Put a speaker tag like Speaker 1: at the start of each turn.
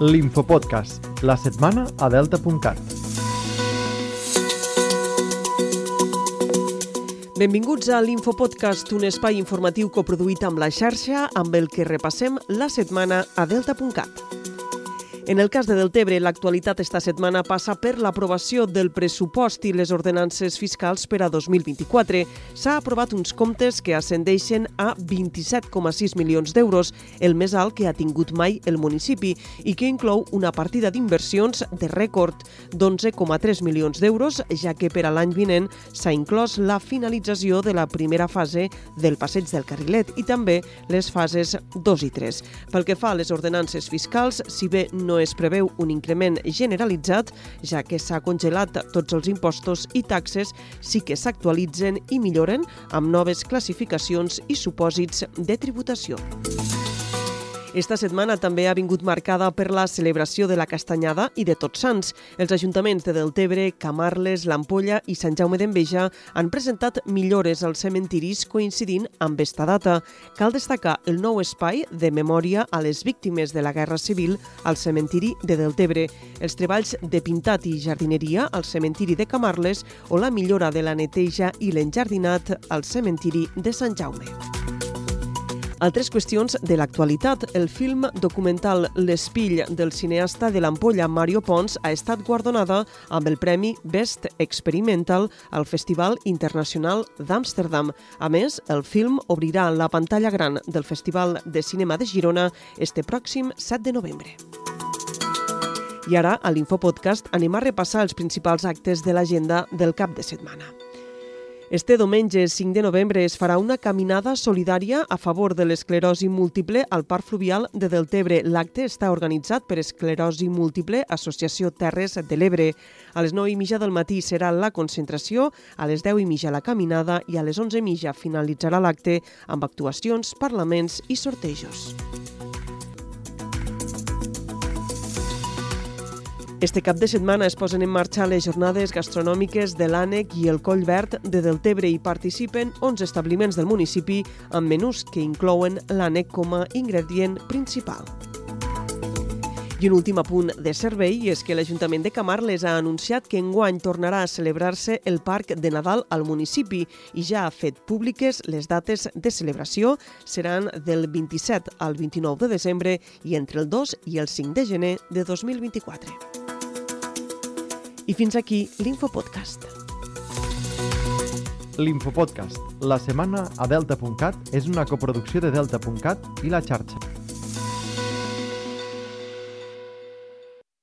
Speaker 1: L'Infopodcast, la setmana a delta.cat.
Speaker 2: Benvinguts a l'Infopodcast, un espai informatiu coproduït amb la xarxa amb el que repassem la setmana a delta.cat. En el cas de Deltebre, l'actualitat esta setmana passa per l'aprovació del pressupost i les ordenances fiscals per a 2024. S'ha aprovat uns comptes que ascendeixen a 27,6 milions d'euros, el més alt que ha tingut mai el municipi, i que inclou una partida d'inversions de rècord d'11,3 milions d'euros, ja que per a l'any vinent s'ha inclòs la finalització de la primera fase del passeig del Carrilet i també les fases 2 i 3. Pel que fa a les ordenances fiscals, si bé no es preveu un increment generalitzat, ja que s'ha congelat tots els impostos i taxes, sí que s'actualitzen i milloren amb noves classificacions i supòsits de tributació. Esta setmana també ha vingut marcada per la celebració de la Castanyada i de Tots Sants. Els ajuntaments de Deltebre, Camarles, l'Ampolla i Sant Jaume d'Enveja han presentat millores als cementiris coincidint amb esta data. Cal destacar el nou espai de memòria a les víctimes de la Guerra Civil al cementiri de Deltebre, els treballs de pintat i jardineria al cementiri de Camarles o la millora de la neteja i l'enjardinat al cementiri de Sant Jaume. Altres qüestions de l'actualitat. El film documental L'espill del cineasta de l'Ampolla Mario Pons ha estat guardonada amb el Premi Best Experimental al Festival Internacional d'Amsterdam. A més, el film obrirà la pantalla gran del Festival de Cinema de Girona este pròxim 7 de novembre. I ara, a l'Infopodcast, anem a repassar els principals actes de l'agenda del cap de setmana. Este diumenge 5 de novembre es farà una caminada solidària a favor de l'esclerosi múltiple al Parc Fluvial de Deltebre. L'acte està organitzat per Esclerosi Múltiple Associació Terres de l'Ebre. A les 9 i mitja del matí serà la concentració, a les 10 i mitja la caminada i a les 11 i mitja finalitzarà l'acte amb actuacions, parlaments i sortejos. Este cap de setmana es posen en marxa les jornades gastronòmiques de l'Ànec i el Coll Verd de Deltebre i participen 11 establiments del municipi amb menús que inclouen l'Ànec com a ingredient principal. I un últim apunt de servei és que l'Ajuntament de Camarles ha anunciat que enguany tornarà a celebrar-se el Parc de Nadal al municipi i ja ha fet públiques les dates de celebració. Seran del 27 al 29 de desembre i entre el 2 i el 5 de gener de 2024. I fins aquí l'Infopodcast.
Speaker 1: L'Infopodcast, la setmana a delta.cat és una coproducció de delta.cat i la xarxa.